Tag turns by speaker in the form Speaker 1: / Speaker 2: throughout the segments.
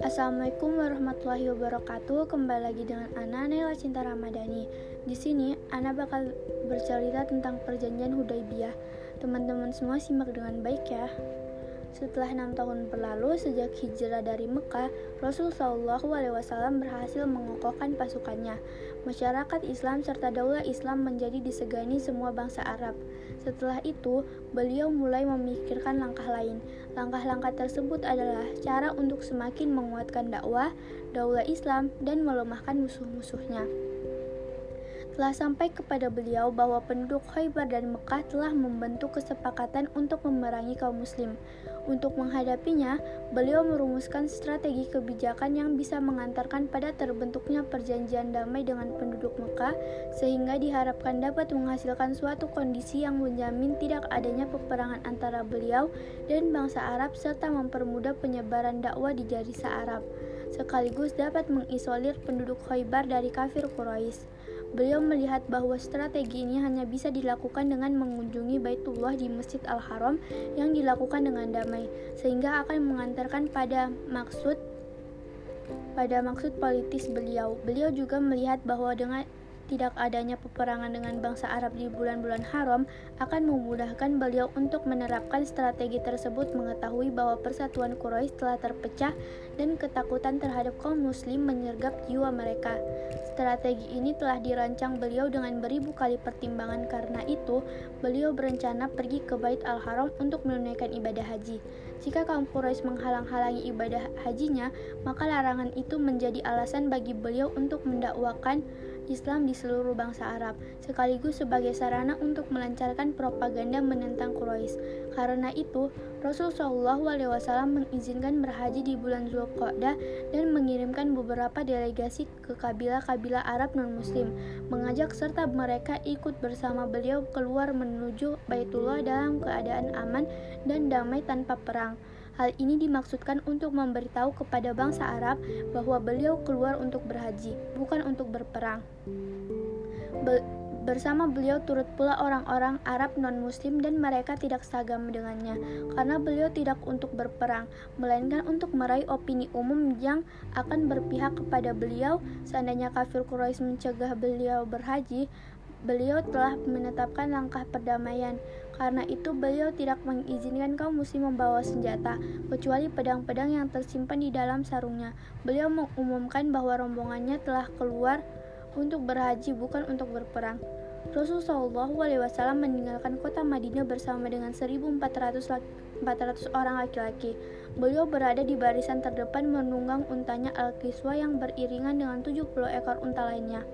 Speaker 1: Assalamualaikum warahmatullahi wabarakatuh. Kembali lagi dengan Ana Nela Cinta Ramadhani. Di sini Ana bakal bercerita tentang perjanjian Hudaybiyah. Teman-teman semua simak dengan baik ya. Setelah enam tahun berlalu sejak hijrah dari Mekah, Rasul Shallallahu Alaihi Wasallam berhasil mengokohkan pasukannya. Masyarakat Islam serta daulah Islam menjadi disegani semua bangsa Arab. Setelah itu, beliau mulai memikirkan langkah lain. Langkah-langkah tersebut adalah cara untuk semakin menguatkan dakwah, daulah Islam, dan melemahkan musuh-musuhnya telah sampai kepada beliau bahwa penduduk Khaybar dan Mekah telah membentuk kesepakatan untuk memerangi kaum muslim. Untuk menghadapinya, beliau merumuskan strategi kebijakan yang bisa mengantarkan pada terbentuknya perjanjian damai dengan penduduk Mekah sehingga diharapkan dapat menghasilkan suatu kondisi yang menjamin tidak adanya peperangan antara beliau dan bangsa Arab serta mempermudah penyebaran dakwah di Jarisa Arab sekaligus dapat mengisolir penduduk Khaybar dari kafir Quraisy. Beliau melihat bahwa strategi ini hanya bisa dilakukan dengan mengunjungi Baitullah di Masjid Al-Haram yang dilakukan dengan damai, sehingga akan mengantarkan pada maksud pada maksud politis beliau. Beliau juga melihat bahwa dengan tidak adanya peperangan dengan bangsa Arab di bulan-bulan haram akan memudahkan beliau untuk menerapkan strategi tersebut mengetahui bahwa persatuan Quraisy telah terpecah dan ketakutan terhadap kaum muslim menyergap jiwa mereka. Strategi ini telah dirancang beliau dengan beribu kali pertimbangan karena itu beliau berencana pergi ke Bait Al-Haram untuk menunaikan ibadah haji. Jika kaum Quraisy menghalang-halangi ibadah hajinya, maka larangan itu menjadi alasan bagi beliau untuk mendakwakan Islam di seluruh bangsa Arab, sekaligus sebagai sarana untuk melancarkan propaganda menentang Quraisy. Karena itu, Rasul Shallallahu Alaihi Wasallam mengizinkan berhaji di bulan Zulqa'dah dan mengirimkan beberapa delegasi ke kabilah-kabilah Arab non-Muslim, mengajak serta mereka ikut bersama beliau keluar menuju Baitullah dalam keadaan aman dan damai tanpa perang. Hal ini dimaksudkan untuk memberitahu kepada bangsa Arab bahwa beliau keluar untuk berhaji, bukan untuk berperang. Be bersama beliau turut pula orang-orang Arab non-Muslim dan mereka tidak seagama dengannya, karena beliau tidak untuk berperang, melainkan untuk meraih opini umum yang akan berpihak kepada beliau. Seandainya kafir Quraisy mencegah beliau berhaji, beliau telah menetapkan langkah perdamaian. Karena itu beliau tidak mengizinkan kaum muslim membawa senjata, kecuali pedang-pedang yang tersimpan di dalam sarungnya. Beliau mengumumkan bahwa rombongannya telah keluar untuk berhaji bukan untuk berperang. Rasulullah SAW meninggalkan kota Madinah bersama dengan 1.400 400 orang laki-laki. Beliau berada di barisan terdepan menunggang untanya Al-Kiswa yang beriringan dengan 70 ekor unta lainnya.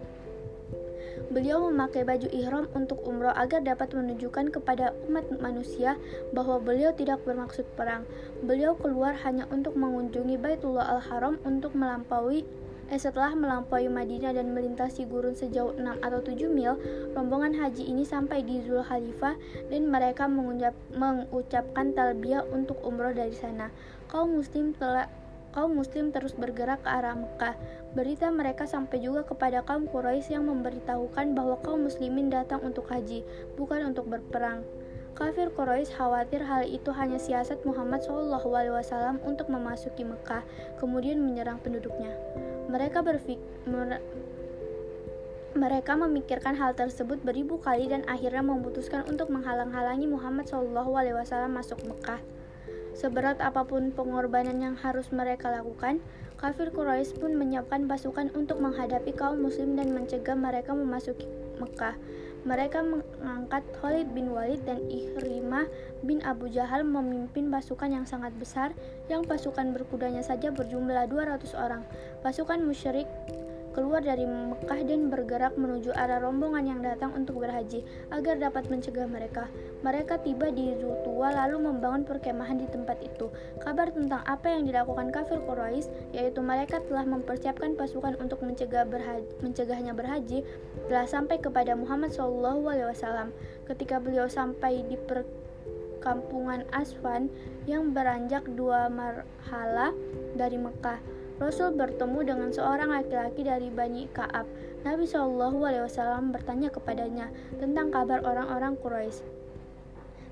Speaker 1: Beliau memakai baju ihram untuk umroh agar dapat menunjukkan kepada umat manusia bahwa beliau tidak bermaksud perang. Beliau keluar hanya untuk mengunjungi Baitullah Al-Haram untuk melampaui Eh, setelah melampaui Madinah dan melintasi gurun sejauh 6 atau 7 mil, rombongan haji ini sampai di Zul Khalifah dan mereka mengucap, mengucapkan talbiyah untuk umroh dari sana. Kaum muslim telah kaum muslim terus bergerak ke arah Mekah. Berita mereka sampai juga kepada kaum Quraisy yang memberitahukan bahwa kaum muslimin datang untuk haji, bukan untuk berperang. Kafir Quraisy khawatir hal itu hanya siasat Muhammad SAW untuk memasuki Mekah, kemudian menyerang penduduknya. Mereka berfik mereka memikirkan hal tersebut beribu kali dan akhirnya memutuskan untuk menghalang-halangi Muhammad SAW masuk Mekah. Seberat apa pun pengorbanan yang harus mereka lakukan, kafir Quraisy pun menyiapkan pasukan untuk menghadapi kaum muslim dan mencegah mereka memasuki Mekah. Mereka mengangkat Khalid bin Walid dan Ihrimah bin Abu Jahal memimpin pasukan yang sangat besar yang pasukan berkudanya saja berjumlah 200 orang. Pasukan musyrik keluar dari Mekah dan bergerak menuju arah rombongan yang datang untuk berhaji agar dapat mencegah mereka. Mereka tiba di Zutua lalu membangun perkemahan di tempat itu. Kabar tentang apa yang dilakukan kafir Quraisy, yaitu mereka telah mempersiapkan pasukan untuk mencegah berhaji, mencegahnya berhaji, telah sampai kepada Muhammad SAW. Ketika beliau sampai di perkampungan Aswan yang beranjak dua marhala dari Mekah, Rasul bertemu dengan seorang laki-laki dari Bani Ka'ab. Nabi Shallallahu Alaihi Wasallam bertanya kepadanya tentang kabar orang-orang Quraisy.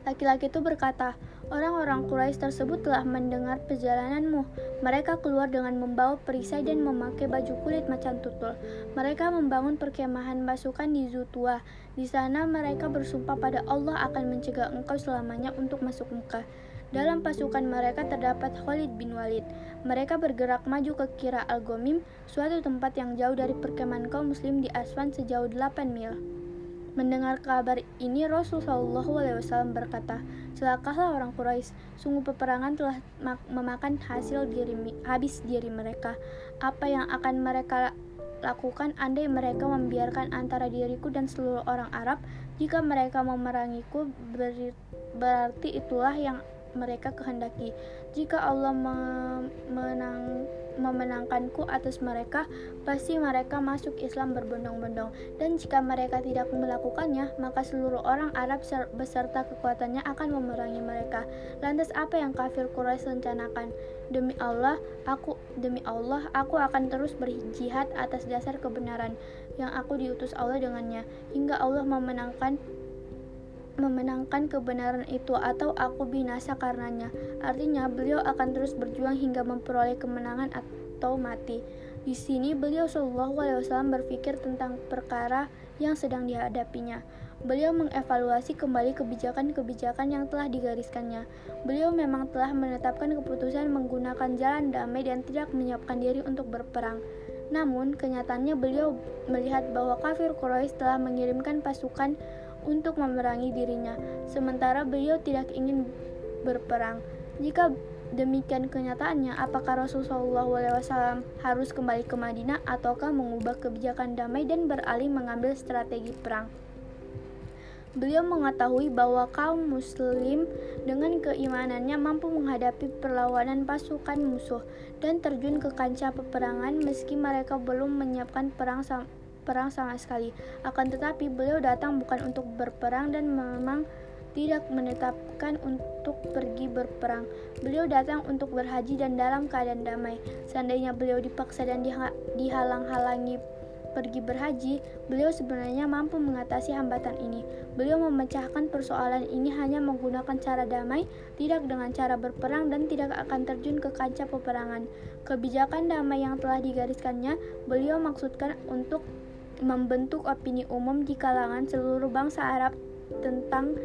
Speaker 1: Laki-laki itu berkata, Orang-orang Quraisy tersebut telah mendengar perjalananmu. Mereka keluar dengan membawa perisai dan memakai baju kulit macan tutul. Mereka membangun perkemahan pasukan di Zutua. Di sana mereka bersumpah pada Allah akan mencegah engkau selamanya untuk masuk Mekah. Dalam pasukan mereka terdapat Khalid bin Walid. Mereka bergerak maju ke Kira Al-Gomim, suatu tempat yang jauh dari perkemahan kaum muslim di Aswan sejauh 8 mil. Mendengar kabar ini Rasul Shallallahu Alaihi Wasallam berkata, celakalah orang Quraisy. Sungguh peperangan telah memakan hasil diri habis diri mereka. Apa yang akan mereka lakukan andai mereka membiarkan antara diriku dan seluruh orang Arab jika mereka memerangiku berarti itulah yang mereka kehendaki. Jika Allah menang memenangkanku atas mereka, pasti mereka masuk Islam berbondong-bondong. Dan jika mereka tidak melakukannya, maka seluruh orang Arab beserta kekuatannya akan memerangi mereka. Lantas apa yang kafir Quraisy rencanakan? Demi Allah, aku demi Allah, aku akan terus berjihad atas dasar kebenaran yang aku diutus Allah dengannya hingga Allah memenangkan memenangkan kebenaran itu atau aku binasa karenanya. Artinya beliau akan terus berjuang hingga memperoleh kemenangan atau mati. Di sini beliau Shallallahu Alaihi Wasallam berpikir tentang perkara yang sedang dihadapinya. Beliau mengevaluasi kembali kebijakan-kebijakan yang telah digariskannya. Beliau memang telah menetapkan keputusan menggunakan jalan damai dan tidak menyiapkan diri untuk berperang. Namun, kenyataannya beliau melihat bahwa kafir Quraisy telah mengirimkan pasukan untuk memerangi dirinya, sementara beliau tidak ingin berperang. Jika demikian kenyataannya, apakah Rasulullah SAW harus kembali ke Madinah ataukah mengubah kebijakan damai dan beralih mengambil strategi perang? Beliau mengetahui bahwa kaum muslim dengan keimanannya mampu menghadapi perlawanan pasukan musuh dan terjun ke kancah peperangan meski mereka belum menyiapkan perang perang sama sekali. Akan tetapi beliau datang bukan untuk berperang dan memang tidak menetapkan untuk pergi berperang. Beliau datang untuk berhaji dan dalam keadaan damai. Seandainya beliau dipaksa dan dihalang-halangi pergi berhaji, beliau sebenarnya mampu mengatasi hambatan ini. Beliau memecahkan persoalan ini hanya menggunakan cara damai, tidak dengan cara berperang dan tidak akan terjun ke kancah peperangan. Kebijakan damai yang telah digariskannya, beliau maksudkan untuk membentuk opini umum di kalangan seluruh bangsa Arab tentang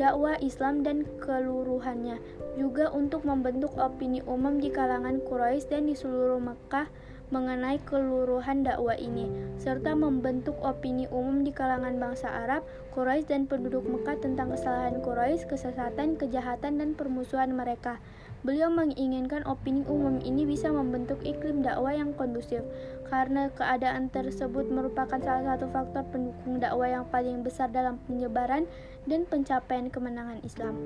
Speaker 1: dakwah Islam dan keluruhannya, juga untuk membentuk opini umum di kalangan Quraisy dan di seluruh Mekah mengenai keluruhan dakwah ini, serta membentuk opini umum di kalangan bangsa Arab, Quraisy dan penduduk Mekah tentang kesalahan Quraisy, kesesatan, kejahatan, dan permusuhan mereka. Beliau menginginkan opini umum ini bisa membentuk iklim dakwah yang kondusif, karena keadaan tersebut merupakan salah satu faktor pendukung dakwah yang paling besar dalam penyebaran dan pencapaian kemenangan Islam.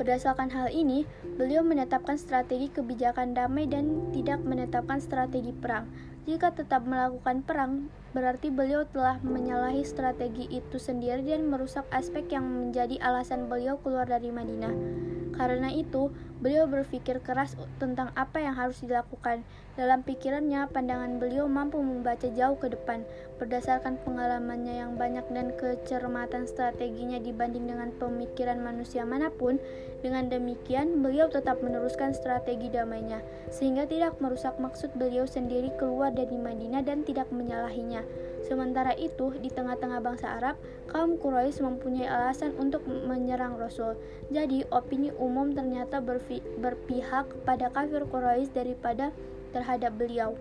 Speaker 1: Berdasarkan hal ini, beliau menetapkan strategi kebijakan damai dan tidak menetapkan strategi perang. Jika tetap melakukan perang, berarti beliau telah menyalahi strategi itu sendiri dan merusak aspek yang menjadi alasan beliau keluar dari Madinah. Karena itu, beliau berpikir keras tentang apa yang harus dilakukan. Dalam pikirannya, pandangan beliau mampu membaca jauh ke depan. Berdasarkan pengalamannya yang banyak dan kecermatan strateginya dibanding dengan pemikiran manusia mana pun, dengan demikian beliau tetap meneruskan strategi damainya, sehingga tidak merusak maksud beliau sendiri keluar dari Madinah dan tidak menyalahinya. Sementara itu, di tengah-tengah bangsa Arab, kaum Quraisy mempunyai alasan untuk menyerang Rasul. Jadi, opini umum ternyata berpihak pada kafir Quraisy daripada terhadap beliau.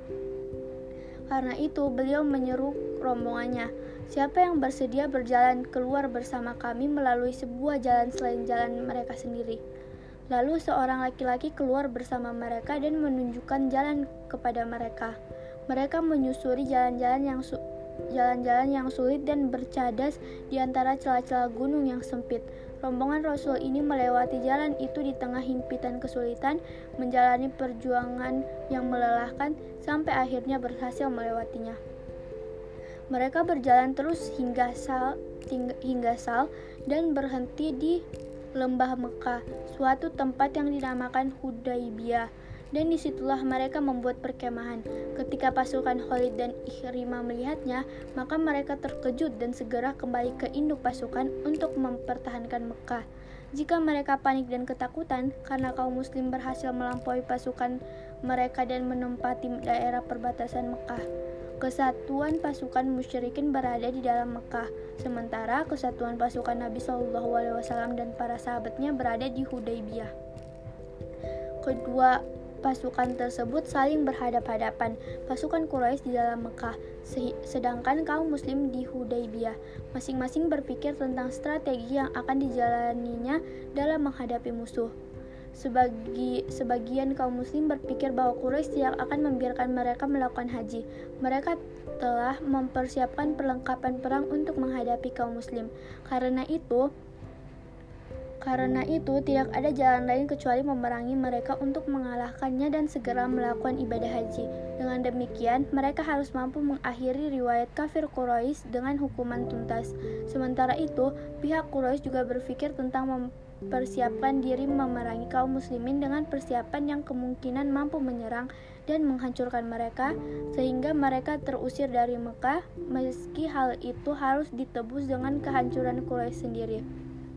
Speaker 1: Karena itu, beliau menyeru rombongannya, "Siapa yang bersedia berjalan keluar bersama kami melalui sebuah jalan selain jalan mereka sendiri?" Lalu seorang laki-laki keluar bersama mereka dan menunjukkan jalan kepada mereka. Mereka menyusuri jalan-jalan yang jalan-jalan yang sulit dan bercadas di antara celah-celah gunung yang sempit. Rombongan Rasul ini melewati jalan itu di tengah himpitan kesulitan, menjalani perjuangan yang melelahkan sampai akhirnya berhasil melewatinya. Mereka berjalan terus hingga Sal, hingga Sal dan berhenti di lembah Mekah, suatu tempat yang dinamakan Hudaibiyah. dan di situlah mereka membuat perkemahan. Ketika pasukan Khalid dan Ikrimah melihatnya, maka mereka terkejut dan segera kembali ke induk pasukan untuk mempertahankan Mekah. Jika mereka panik dan ketakutan karena kaum muslim berhasil melampaui pasukan mereka dan menempati daerah perbatasan Mekah. Kesatuan pasukan musyrikin berada di dalam Mekah, sementara kesatuan pasukan Nabi Shallallahu Alaihi Wasallam dan para sahabatnya berada di Hudaybiyah. Kedua pasukan tersebut saling berhadap-hadapan, pasukan Quraisy di dalam Mekah, sedangkan kaum muslim di Hudaybiyah. Masing-masing berpikir tentang strategi yang akan dijalaninya dalam menghadapi musuh. Sebagi, sebagian kaum muslim berpikir bahwa Quraisy tidak akan membiarkan mereka melakukan haji. Mereka telah mempersiapkan perlengkapan perang untuk menghadapi kaum muslim. Karena itu, karena itu, tidak ada jalan lain kecuali memerangi mereka untuk mengalahkannya dan segera melakukan ibadah haji. Dengan demikian, mereka harus mampu mengakhiri riwayat kafir Quraisy dengan hukuman tuntas. Sementara itu, pihak Quraisy juga berpikir tentang mempersiapkan diri memerangi kaum muslimin dengan persiapan yang kemungkinan mampu menyerang dan menghancurkan mereka sehingga mereka terusir dari Mekah meski hal itu harus ditebus dengan kehancuran Quraisy sendiri.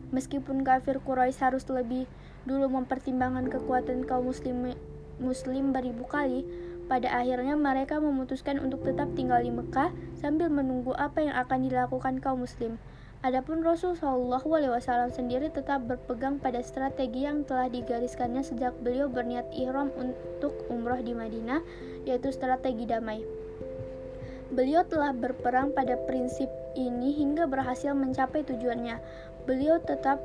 Speaker 1: Meskipun kafir Quraisy harus lebih dulu mempertimbangkan kekuatan kaum muslim muslim beribu kali, pada akhirnya mereka memutuskan untuk tetap tinggal di Mekah sambil menunggu apa yang akan dilakukan kaum muslim. Adapun Rasul Shallallahu Alaihi Wasallam sendiri tetap berpegang pada strategi yang telah digariskannya sejak beliau berniat ihram untuk umroh di Madinah, yaitu strategi damai. Beliau telah berperang pada prinsip ini hingga berhasil mencapai tujuannya. Beliau tetap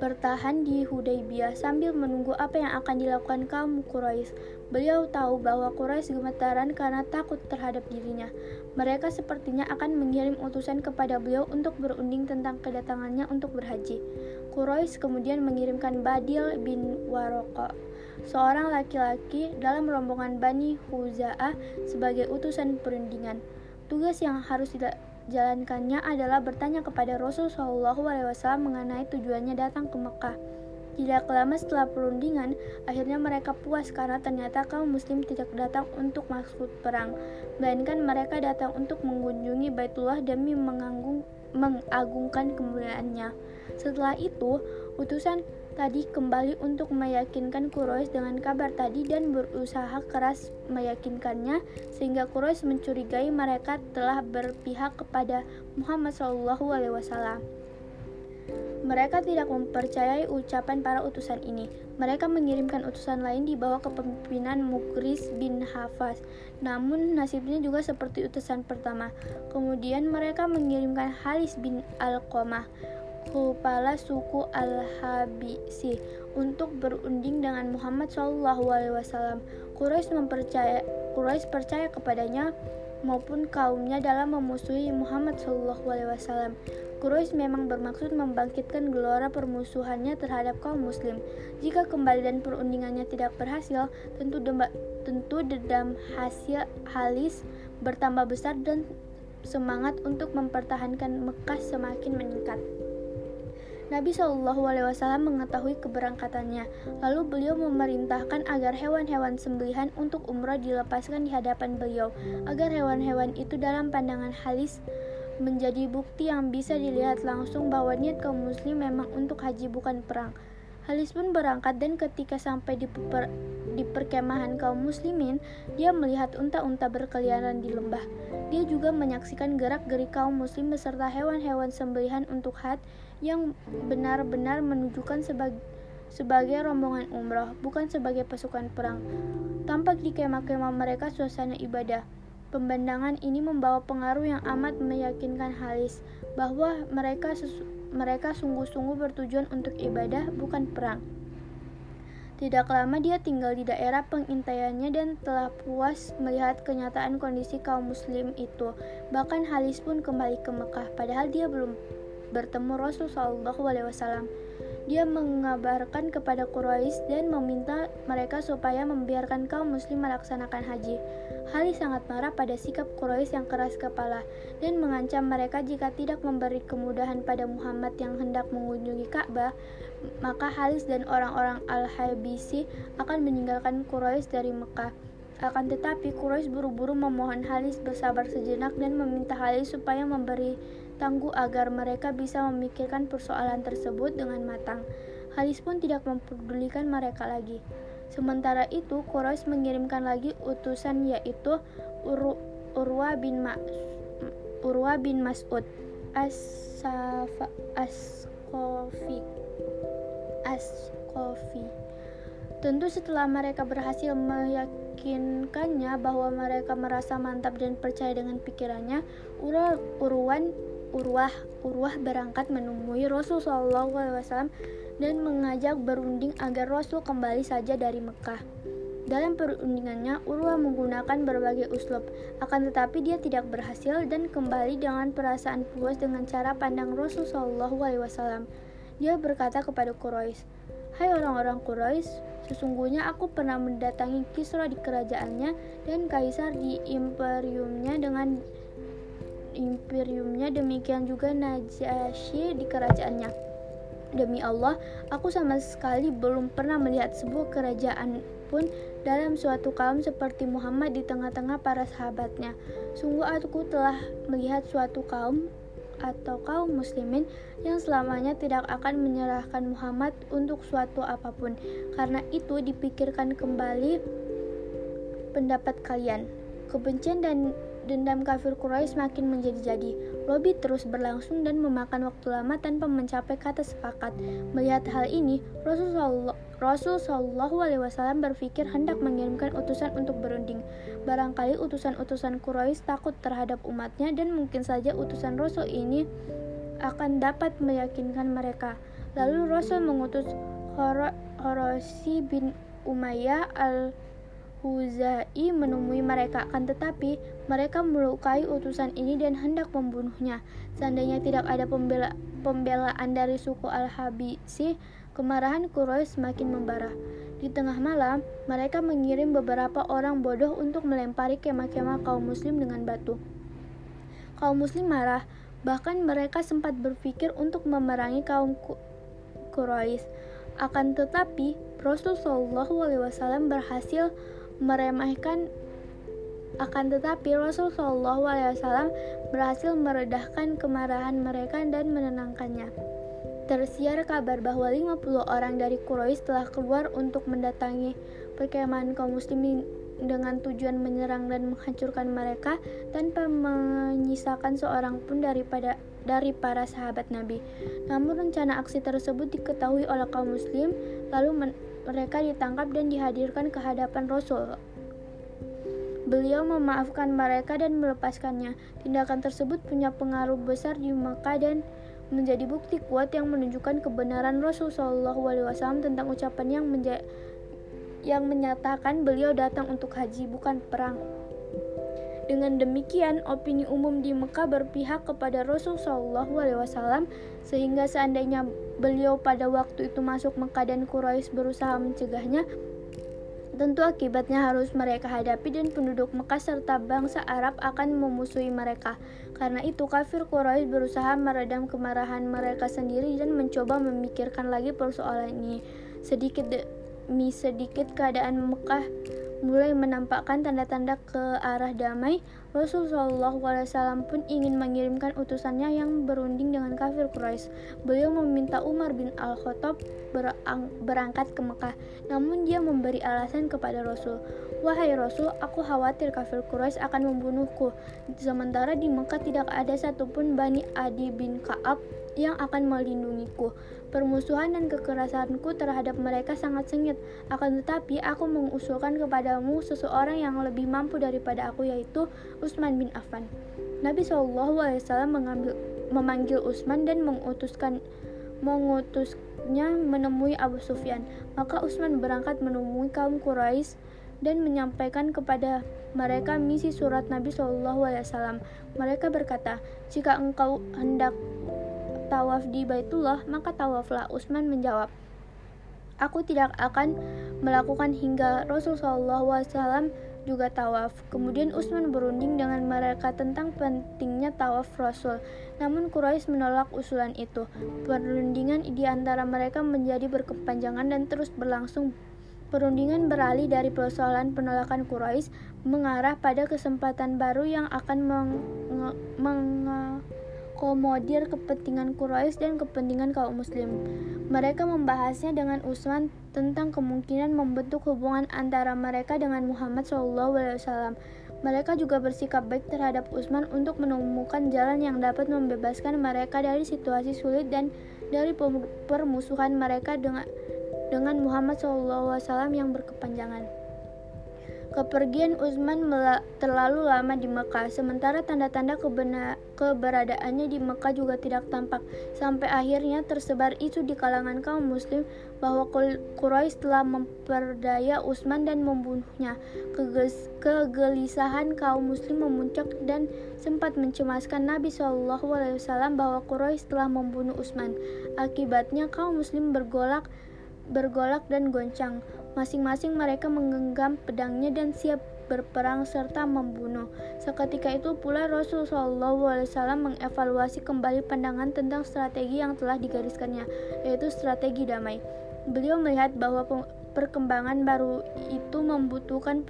Speaker 1: bertahan di Hudaybiyah sambil menunggu apa yang akan dilakukan kaum Quraisy. Beliau tahu bahwa Quraisy gemetaran karena takut terhadap dirinya. Mereka sepertinya akan mengirim utusan kepada beliau untuk berunding tentang kedatangannya untuk berhaji. Quraisy kemudian mengirimkan Badil bin Waroqa, seorang laki-laki dalam rombongan Bani Huza'ah sebagai utusan perundingan. Tugas yang harus jalankannya adalah bertanya kepada Rasul Shallallahu Alaihi Wasallam mengenai tujuannya datang ke Mekah. Tidak lama setelah perundingan, akhirnya mereka puas karena ternyata kaum muslim tidak datang untuk maksud perang, melainkan mereka datang untuk mengunjungi Baitullah demi menganggung, mengagungkan kemuliaannya. Setelah itu, utusan tadi kembali untuk meyakinkan Quraisy dengan kabar tadi dan berusaha keras meyakinkannya sehingga Quraisy mencurigai mereka telah berpihak kepada Muhammad SAW. Mereka tidak mempercayai ucapan para utusan ini. Mereka mengirimkan utusan lain di bawah kepemimpinan Mukris bin Hafaz. Namun nasibnya juga seperti utusan pertama. Kemudian mereka mengirimkan Halis bin Al-Qamah kepala suku Al-Habisi untuk berunding dengan Muhammad SAW. Quraisy mempercaya Quraisy percaya kepadanya maupun kaumnya dalam memusuhi Muhammad SAW. Quraisy memang bermaksud membangkitkan gelora permusuhannya terhadap kaum muslim. Jika kembali dan perundingannya tidak berhasil, tentu, demba, tentu dendam hasil halis bertambah besar dan semangat untuk mempertahankan Mekah semakin meningkat. Nabi Shallallahu mengetahui keberangkatannya. Lalu beliau memerintahkan agar hewan-hewan sembelihan untuk umrah dilepaskan di hadapan beliau, agar hewan-hewan itu dalam pandangan halis menjadi bukti yang bisa dilihat langsung bahwa niat kaum muslim memang untuk haji bukan perang. Halis pun berangkat dan ketika sampai di, per, di perkemahan kaum muslimin, dia melihat unta-unta berkeliaran di lembah. Dia juga menyaksikan gerak-gerik kaum muslim beserta hewan-hewan sembelihan untuk had yang benar-benar menunjukkan sebagai sebagai rombongan umroh, bukan sebagai pasukan perang. Tampak di kemah-kemah mereka suasana ibadah. Pembandangan ini membawa pengaruh yang amat meyakinkan Halis bahwa mereka mereka sungguh-sungguh bertujuan untuk ibadah, bukan perang. Tidak lama dia tinggal di daerah pengintaiannya dan telah puas melihat kenyataan kondisi kaum muslim itu. Bahkan Halis pun kembali ke Mekah, padahal dia belum bertemu Rasul Shallallahu Alaihi Wasallam. Dia mengabarkan kepada Quraisy dan meminta mereka supaya membiarkan kaum muslim melaksanakan haji. Hali sangat marah pada sikap Quraisy yang keras kepala dan mengancam mereka jika tidak memberi kemudahan pada Muhammad yang hendak mengunjungi Ka'bah, maka Halis dan orang-orang Al-Habisi akan meninggalkan Quraisy dari Mekah. Akan tetapi Quraisy buru-buru memohon Halis bersabar sejenak dan meminta Halis supaya memberi tangguh agar mereka bisa memikirkan persoalan tersebut dengan matang. Halis pun tidak mempedulikan mereka lagi. Sementara itu, Quraisy mengirimkan lagi utusan yaitu Ur Urwa bin Ma Urwa bin Mas'ud Tentu setelah mereka berhasil meyakinkannya bahwa mereka merasa mantap dan percaya dengan pikirannya, Urwa, Urwan Urwah Urwah berangkat menemui Rasul Shallallahu Alaihi Wasallam dan mengajak berunding agar Rasul kembali saja dari Mekah. Dalam perundingannya, Urwah menggunakan berbagai uslub, akan tetapi dia tidak berhasil dan kembali dengan perasaan puas dengan cara pandang Rasul Shallallahu Alaihi Wasallam. Dia berkata kepada Quraisy, Hai orang-orang Quraisy, sesungguhnya aku pernah mendatangi Kisra di kerajaannya dan Kaisar di imperiumnya dengan imperiumnya demikian juga Najasyi di kerajaannya. Demi Allah, aku sama sekali belum pernah melihat sebuah kerajaan pun dalam suatu kaum seperti Muhammad di tengah-tengah para sahabatnya. Sungguh aku telah melihat suatu kaum atau kaum muslimin yang selamanya tidak akan menyerahkan Muhammad untuk suatu apa pun. Karena itu dipikirkan kembali pendapat kalian. Kebencian dan dendam kafir Quraisy semakin menjadi-jadi. Lobby terus berlangsung dan memakan waktu lama tanpa mencapai kata sepakat. Melihat hal ini, Rasulullah Rasul Shallallahu Alaihi Wasallam berpikir hendak mengirimkan utusan untuk berunding. Barangkali utusan-utusan Quraisy takut terhadap umatnya dan mungkin saja utusan Rasul ini akan dapat meyakinkan mereka. Lalu Rasul mengutus Horosi bin Umayyah al Huzai menemui mereka, akan tetapi mereka melukai utusan ini dan hendak membunuhnya. Seandainya tidak ada pembela pembelaan dari suku Al-Habisi, Kemarahan Quraisy semakin membara. Di tengah malam, mereka mengirim beberapa orang bodoh untuk melempari kemah-kemah kaum muslim dengan batu. Kaum muslim marah, bahkan mereka sempat berpikir untuk memerangi kaum Quraisy. Akan tetapi, Rasulullah SAW berhasil meremehkan akan tetapi Rasulullah SAW berhasil meredahkan kemarahan mereka dan menenangkannya. Tersiar kabar bahwa 50 orang dari Quraisy telah keluar untuk mendatangi perkemahan kaum muslimin dengan tujuan menyerang dan menghancurkan mereka tanpa menyisakan seorang pun daripada dari para sahabat Nabi. Namun rencana aksi tersebut diketahui oleh kaum muslim, lalu mereka ditangkap dan dihadirkan ke hadapan Rasul. Beliau memaafkan mereka dan melepaskannya. Tindakan tersebut punya pengaruh besar di Mekah dan menjadi bukti kuat yang menunjukkan kebenaran Rasul Shallallahu Alaihi Wasallam tentang ucapan yang yang menyatakan beliau datang untuk haji bukan perang. Dengan demikian, opini umum di Mekah berpihak kepada Rasul Shallallahu Alaihi Wasallam sehingga seandainya beliau pada waktu itu masuk Mekah dan Quraisy berusaha mencegahnya, Tentu akibatnya harus mereka hadapi dan penduduk Mekah serta bangsa Arab akan memusuhi mereka. Karena itu kafir Quraisy berusaha meredam kemarahan mereka sendiri dan mencoba memikirkan lagi persoalan ini. Sedikit demi sedikit keadaan Mekah mulai menampakkan tanda-tanda ke arah damai, Rasulullah SAW pun ingin mengirimkan utusannya yang berunding dengan kafir Quraisy. Beliau meminta Umar bin Al-Khattab berangkat ke Mekah, namun dia memberi alasan kepada Rasul, Wahai Rasul, aku khawatir kafir Quraisy akan membunuhku. Sementara di Mekah tidak ada satupun Bani Adi bin Ka'ab yang akan melindungiku. Permusuhan dan kekerasanku terhadap mereka sangat sengit. Akan tetapi, aku mengusulkan kepadamu seseorang yang lebih mampu daripada aku, yaitu Utsman bin Affan. Nabi SAW mengambil, memanggil Utsman dan mengutuskan mengutusnya menemui Abu Sufyan. Maka Utsman berangkat menemui kaum Quraisy dan menyampaikan kepada mereka misi surat Nabi SAW. Mereka berkata, "Jika engkau hendak tawaf di Baitullah, maka tawaflah. Utsman menjawab, Aku tidak akan melakukan hingga Rasul SAW juga tawaf. Kemudian Utsman berunding dengan mereka tentang pentingnya tawaf Rasul. Namun Quraisy menolak usulan itu. Perundingan di antara mereka menjadi berkepanjangan dan terus berlangsung. Perundingan beralih dari persoalan penolakan Quraisy mengarah pada kesempatan baru yang akan meng, meng mengakomodir kepentingan Quraisy dan kepentingan kaum muslim. Mereka membahasnya dengan Utsman tentang kemungkinan membentuk hubungan antara mereka dengan Muhammad SAW. Mereka juga bersikap baik terhadap Utsman untuk menemukan jalan yang dapat membebaskan mereka dari situasi sulit dan dari permusuhan mereka dengan dengan Muhammad SAW yang berkepanjangan. Kepergian Utsman terlalu lama di Mekah, sementara tanda-tanda keberadaannya di Mekah juga tidak tampak. Sampai akhirnya tersebar isu di kalangan kaum muslim bahwa Quraisy telah memperdaya Utsman dan membunuhnya. Kegelisahan kaum muslim memuncak dan sempat mencemaskan Nabi SAW bahwa Quraisy telah membunuh Utsman. Akibatnya kaum muslim bergolak bergolak dan goncang. Masing-masing mereka menggenggam pedangnya dan siap berperang serta membunuh. Seketika itu pula Rasulullah SAW mengevaluasi kembali pandangan tentang strategi yang telah digariskannya, yaitu strategi damai. Beliau melihat bahwa perkembangan baru itu membutuhkan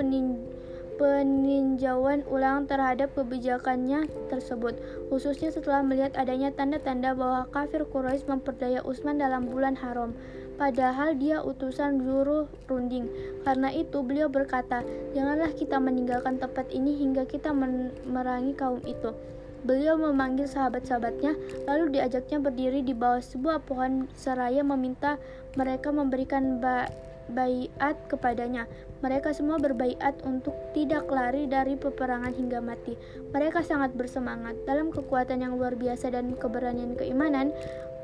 Speaker 1: peninjauan ulang terhadap kebijakannya tersebut, khususnya setelah melihat adanya tanda-tanda bahwa kafir Quraisy memperdaya Utsman dalam bulan haram padahal dia utusan juru runding. Karena itu beliau berkata, "Janganlah kita meninggalkan tempat ini hingga kita merangi kaum itu." Beliau memanggil sahabat-sahabatnya, lalu diajaknya berdiri di bawah sebuah pohon seraya meminta mereka memberikan ba baiat kepadanya. Mereka semua berbaiat untuk tidak lari dari peperangan hingga mati. Mereka sangat bersemangat dalam kekuatan yang luar biasa dan keberanian keimanan.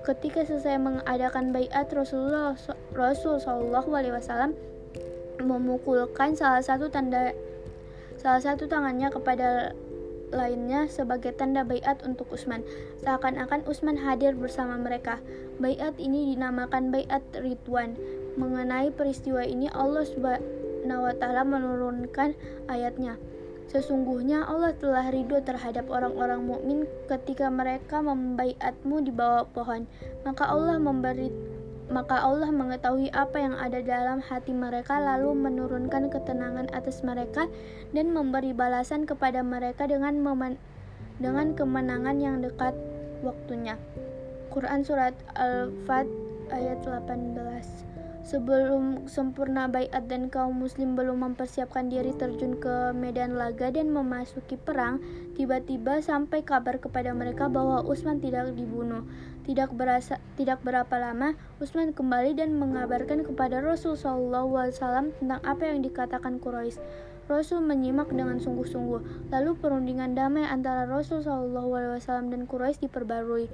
Speaker 1: Ketika selesai mengadakan bayat Rasulullah Rasul Shallallahu Alaihi Wasallam memukulkan salah satu tanda salah satu tangannya kepada lainnya sebagai tanda bayat untuk Utsman. Seakan-akan Utsman hadir bersama mereka. Bayat ini dinamakan bayat Ridwan. Mengenai peristiwa ini Allah Subhanahu wa taala menurunkan ayatnya. Sesungguhnya Allah telah ridho terhadap orang-orang mukmin ketika mereka membaiatmu di bawah pohon. Maka Allah memberi maka Allah mengetahui apa yang ada dalam hati mereka lalu menurunkan ketenangan atas mereka dan memberi balasan kepada mereka dengan dengan kemenangan yang dekat waktunya. Quran surat Al-Fat ayat 18 Sebelum sempurna Bayat dan kaum muslim belum mempersiapkan diri terjun ke medan laga dan memasuki perang, tiba-tiba sampai kabar kepada mereka bahwa Utsman tidak dibunuh. Tidak berasa, tidak berapa lama, Utsman kembali dan mengabarkan kepada Rasul SAW tentang apa yang dikatakan Quraisy. Rasul menyimak dengan sungguh-sungguh. Lalu perundingan damai antara Rasul SAW dan Quraisy diperbarui.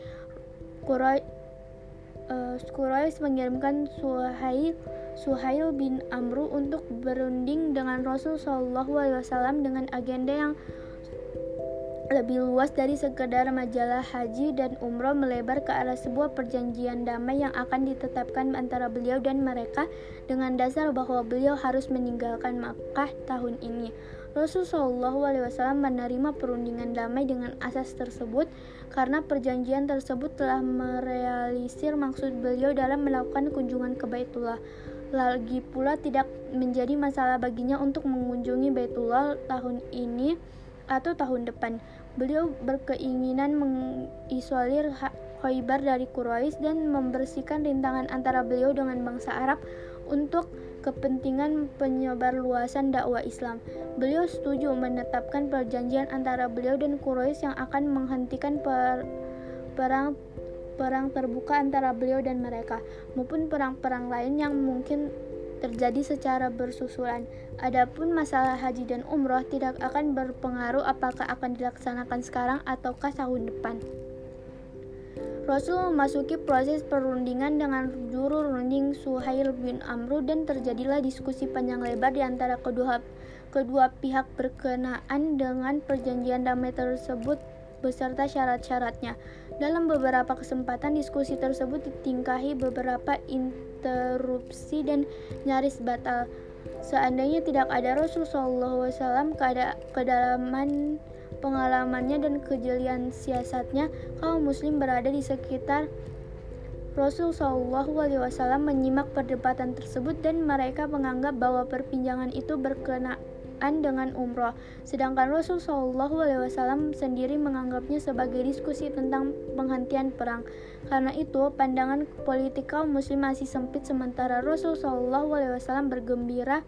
Speaker 1: Uh, Quraisy mengirimkan Suhail Suhail bin Amru untuk berunding dengan Rasul Shallallahu Alaihi Wasallam dengan agenda yang lebih luas dari sekedar majalah haji dan umroh melebar ke arah sebuah perjanjian damai yang akan ditetapkan antara beliau dan mereka dengan dasar bahwa beliau harus meninggalkan Makkah tahun ini. Rasulullah SAW menerima perundingan damai dengan asas tersebut karena perjanjian tersebut telah merealisir maksud beliau dalam melakukan kunjungan ke Baitullah. Lagi pula tidak menjadi masalah baginya untuk mengunjungi Baitullah tahun ini atau tahun depan. Beliau berkeinginan mengisolir Khaybar dari Quraisy dan membersihkan rintangan antara beliau dengan bangsa Arab untuk kepentingan penyebar luasan dakwah Islam. Beliau setuju menetapkan perjanjian antara beliau dan Quraisy yang akan menghentikan per, perang perang terbuka antara beliau dan mereka, maupun perang-perang lain yang mungkin terjadi secara bersusulan. Adapun masalah haji dan umroh tidak akan berpengaruh apakah akan dilaksanakan sekarang ataukah tahun depan. Rasul memasuki proses perundingan dengan juru runding Suhail bin Amru dan terjadilah diskusi panjang lebar di antara kedua kedua pihak berkenaan dengan perjanjian damai tersebut beserta syarat-syaratnya. Dalam beberapa kesempatan diskusi tersebut ditingkahi beberapa interupsi dan nyaris batal. Seandainya tidak ada Rasul Alaihi Wasallam, kedalaman pengalamannya dan kejelian siasatnya, kaum muslim berada di sekitar Rasul Shallallahu Alaihi Wasallam menyimak perdebatan tersebut dan mereka menganggap bahwa perpinjangan itu berkenaan dengan umroh. Sedangkan Rasul Shallallahu Alaihi Wasallam sendiri menganggapnya sebagai diskusi tentang penghentian perang. Karena itu, pandangan politik kaum muslim masih sempit sementara Rasul Shallallahu Alaihi Wasallam bergembira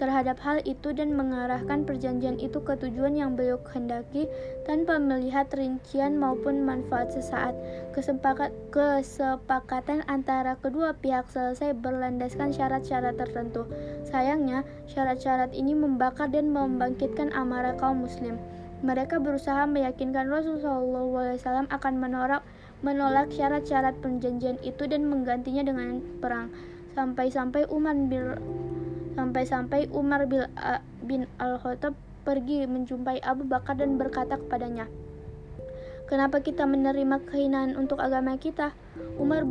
Speaker 1: terhadap hal itu dan mengarahkan perjanjian itu ke tujuan yang beliau kehendaki tanpa melihat rincian maupun manfaat sesaat. Kesepakat, kesepakatan antara kedua pihak selesai berlandaskan syarat-syarat tertentu. Sayangnya, syarat-syarat ini membakar dan membangkitkan amarah kaum muslim. Mereka berusaha meyakinkan Rasulullah SAW akan menolak menolak syarat-syarat perjanjian itu dan menggantinya dengan perang. Sampai-sampai Umar bin Sampai-sampai Umar bin Al-Khattab pergi menjumpai Abu Bakar dan berkata kepadanya, Kenapa kita menerima kehinaan untuk agama kita? Umar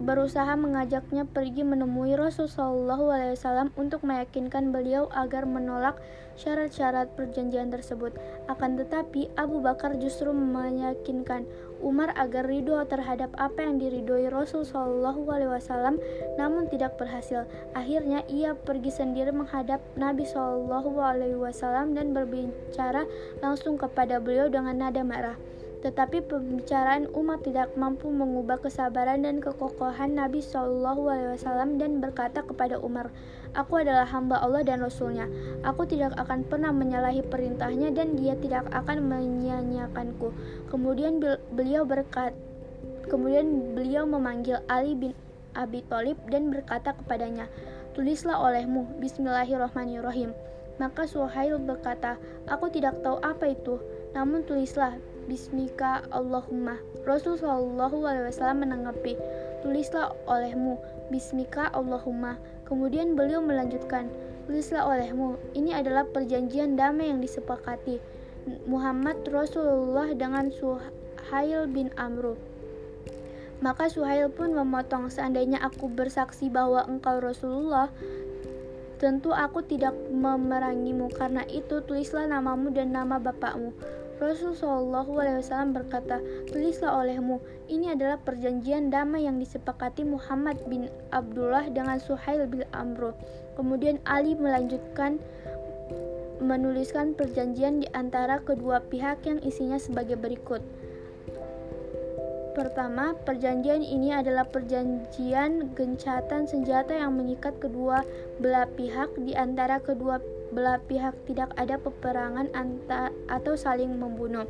Speaker 1: berusaha mengajaknya pergi menemui Rasulullah SAW untuk meyakinkan beliau agar menolak syarat-syarat perjanjian tersebut. Akan tetapi, Abu Bakar justru meyakinkan Umar agar ridho terhadap apa yang diridhoi Rasul Shallallahu Alaihi Wasallam, namun tidak berhasil. Akhirnya ia pergi sendiri menghadap Nabi Wasallam dan berbicara langsung kepada beliau dengan nada marah. Tetapi pembicaraan Umar tidak mampu mengubah kesabaran dan kekokohan Nabi Shallallahu Alaihi Wasallam dan berkata kepada Umar, Aku adalah hamba Allah dan Rasulnya. Aku tidak akan pernah menyalahi perintahnya dan dia tidak akan menyia-nyiakanku. Kemudian beliau berkat, kemudian beliau memanggil Ali bin Abi Thalib dan berkata kepadanya, Tulislah olehmu, Bismillahirrahmanirrahim. Maka Suhail berkata, Aku tidak tahu apa itu, namun tulislah, Bismika Allahumma. Rasul Shallallahu Alaihi menanggapi, tulislah olehmu, Bismika Allahumma. Kemudian beliau melanjutkan, tulislah olehmu, ini adalah perjanjian damai yang disepakati Muhammad Rasulullah dengan Suhail bin Amru. Maka Suhail pun memotong, seandainya aku bersaksi bahwa engkau Rasulullah, tentu aku tidak memerangimu, karena itu tulislah namamu dan nama bapakmu. Rasulullah SAW berkata, tulislah olehmu, ini adalah perjanjian damai yang disepakati Muhammad bin Abdullah dengan Suhail bin Amro. Kemudian Ali melanjutkan menuliskan perjanjian di antara kedua pihak yang isinya sebagai berikut. Pertama, perjanjian ini adalah perjanjian gencatan senjata yang mengikat kedua belah pihak di antara kedua belah pihak tidak ada peperangan anta atau saling membunuh.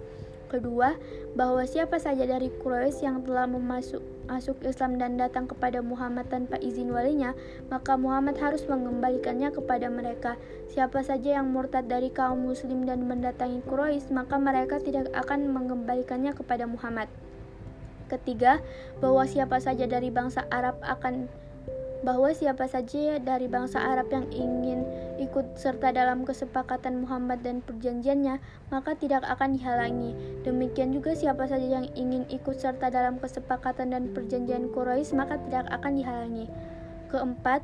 Speaker 1: Kedua, bahwa siapa saja dari Quraisy yang telah memasuk masuk Islam dan datang kepada Muhammad tanpa izin walinya, maka Muhammad harus mengembalikannya kepada mereka. Siapa saja yang murtad dari kaum muslim dan mendatangi Quraisy, maka mereka tidak akan mengembalikannya kepada Muhammad. Ketiga, bahwa siapa saja dari bangsa Arab akan bahwa siapa saja dari bangsa Arab yang ingin ikut serta dalam kesepakatan Muhammad dan perjanjiannya, maka tidak akan dihalangi. Demikian juga siapa saja yang ingin ikut serta dalam kesepakatan dan perjanjian Quraisy, maka tidak akan dihalangi. Keempat,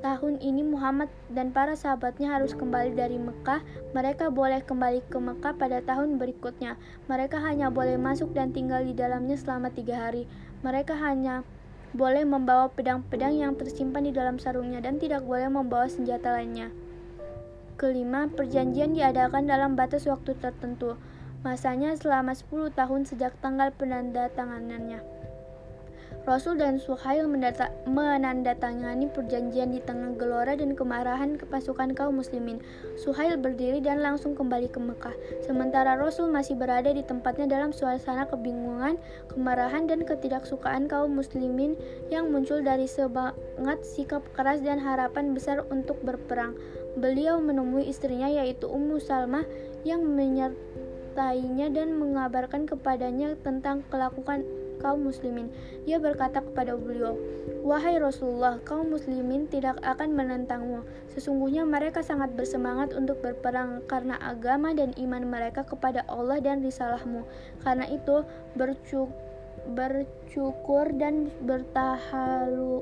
Speaker 1: tahun ini Muhammad dan para sahabatnya harus kembali dari Mekah. Mereka boleh kembali ke Mekah pada tahun berikutnya. Mereka hanya boleh masuk dan tinggal di dalamnya selama tiga hari. Mereka hanya boleh membawa pedang-pedang yang tersimpan di dalam sarungnya dan tidak boleh membawa senjata lainnya. Kelima, perjanjian diadakan dalam batas waktu tertentu. Masanya selama 10 tahun sejak tanggal penandatanganannya. Rasul dan Suhail menandatangani perjanjian di tengah gelora dan kemarahan ke pasukan kaum muslimin. Suhail berdiri dan langsung kembali ke Mekah. Sementara Rasul masih berada di tempatnya dalam suasana kebingungan, kemarahan, dan ketidaksukaan kaum muslimin yang muncul dari semangat sikap keras dan harapan besar untuk berperang. Beliau menemui istrinya yaitu Ummu Salmah yang menyertainya dan mengabarkan kepadanya tentang kelakuan kaum muslimin. Dia berkata kepada beliau, Wahai Rasulullah, kaum muslimin tidak akan menentangmu. Sesungguhnya mereka sangat bersemangat untuk berperang karena agama dan iman mereka kepada Allah dan risalahmu. Karena itu, bercuk bercukur dan bertahalu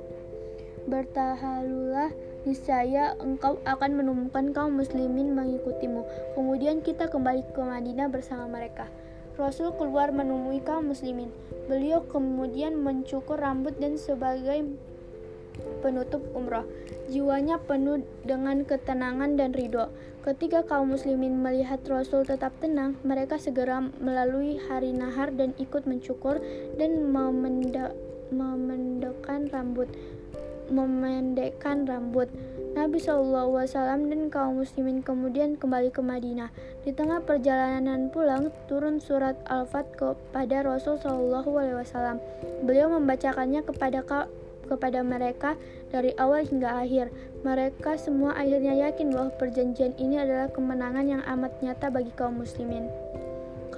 Speaker 1: bertahalulah niscaya engkau akan menemukan kaum muslimin mengikutimu. Kemudian kita kembali ke Madinah bersama mereka. Rasul keluar menemui kaum muslimin. Beliau kemudian mencukur rambut dan sebagai penutup umrah. Jiwanya penuh dengan ketenangan dan ridho. Ketika kaum muslimin melihat Rasul tetap tenang, mereka segera melalui hari nahar dan ikut mencukur dan memendekkan rambut. Memendekkan rambut. Nabi Shallallahu Wasallam dan kaum muslimin kemudian kembali ke Madinah. Di tengah perjalanan pulang, turun surat Al-Fat kepada Rasul Shallallahu Wasallam. Beliau membacakannya kepada kepada mereka dari awal hingga akhir. Mereka semua akhirnya yakin bahwa perjanjian ini adalah kemenangan yang amat nyata bagi kaum muslimin.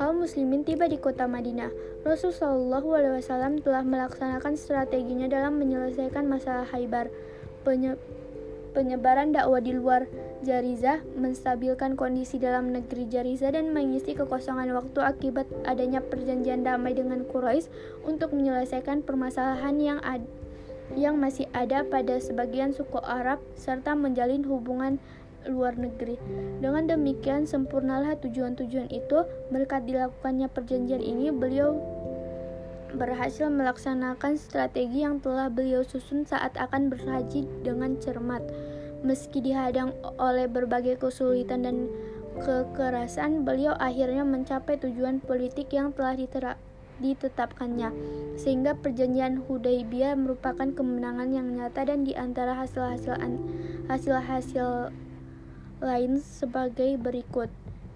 Speaker 1: Kaum muslimin tiba di kota Madinah. Rasul Shallallahu Wasallam telah melaksanakan strateginya dalam menyelesaikan masalah Haibar. Penye penyebaran dakwah di luar Jarizah, menstabilkan kondisi dalam negeri Jarizah dan mengisi kekosongan waktu akibat adanya perjanjian damai dengan Quraisy untuk menyelesaikan permasalahan yang ad yang masih ada pada sebagian suku Arab serta menjalin hubungan luar negeri. Dengan demikian sempurnalah tujuan-tujuan itu berkat dilakukannya perjanjian ini beliau berhasil melaksanakan strategi yang telah beliau susun saat akan berhaji dengan cermat. Meski dihadang oleh berbagai kesulitan dan kekerasan, beliau akhirnya mencapai tujuan politik yang telah ditetapkannya. Sehingga perjanjian Hudaybiyah merupakan kemenangan yang nyata dan di antara hasil-hasil hasil-hasil lain sebagai berikut.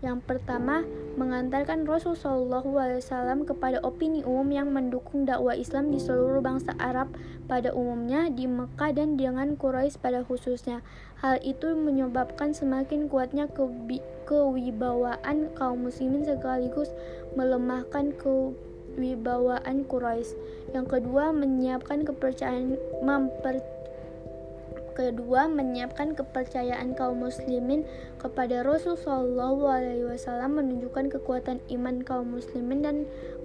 Speaker 1: Yang pertama, mengantarkan Rasul Shallallahu Alaihi Wasallam kepada opini umum yang mendukung dakwah Islam di seluruh bangsa Arab pada umumnya di Mekah dan dengan Quraisy pada khususnya. Hal itu menyebabkan semakin kuatnya kewibawaan kaum muslimin sekaligus melemahkan kewibawaan Quraisy. Yang kedua, menyiapkan kepercayaan memper Kedua, menyiapkan kepercayaan kaum muslimin kepada Rasul Shallallahu Alaihi Wasallam menunjukkan kekuatan iman kaum muslimin dan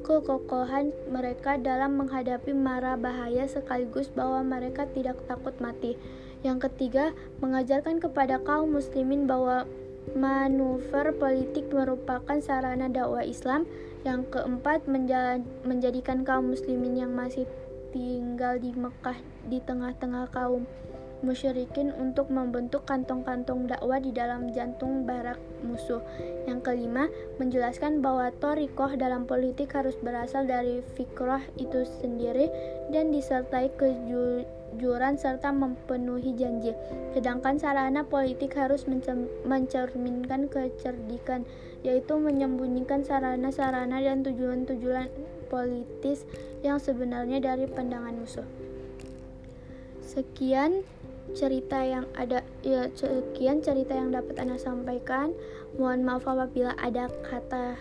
Speaker 1: kekokohan mereka dalam menghadapi mara bahaya sekaligus bahwa mereka tidak takut mati. Yang ketiga, mengajarkan kepada kaum muslimin bahwa manuver politik merupakan sarana dakwah Islam. Yang keempat, menjadikan kaum muslimin yang masih tinggal di Mekah di tengah-tengah kaum musyrikin untuk membentuk kantong-kantong dakwah di dalam jantung barak musuh. Yang kelima, menjelaskan bahwa torikoh dalam politik harus berasal dari fikrah itu sendiri dan disertai kejujuran serta memenuhi janji. Sedangkan sarana politik harus mencerminkan kecerdikan, yaitu menyembunyikan sarana-sarana dan tujuan-tujuan politis yang sebenarnya dari pandangan musuh. Sekian cerita yang ada ya sekian cerita yang dapat Anda sampaikan. Mohon maaf apabila ada kata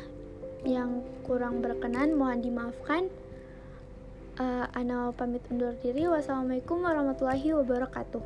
Speaker 1: yang kurang berkenan, mohon dimaafkan. Uh, Ana pamit undur diri. Wassalamualaikum warahmatullahi wabarakatuh.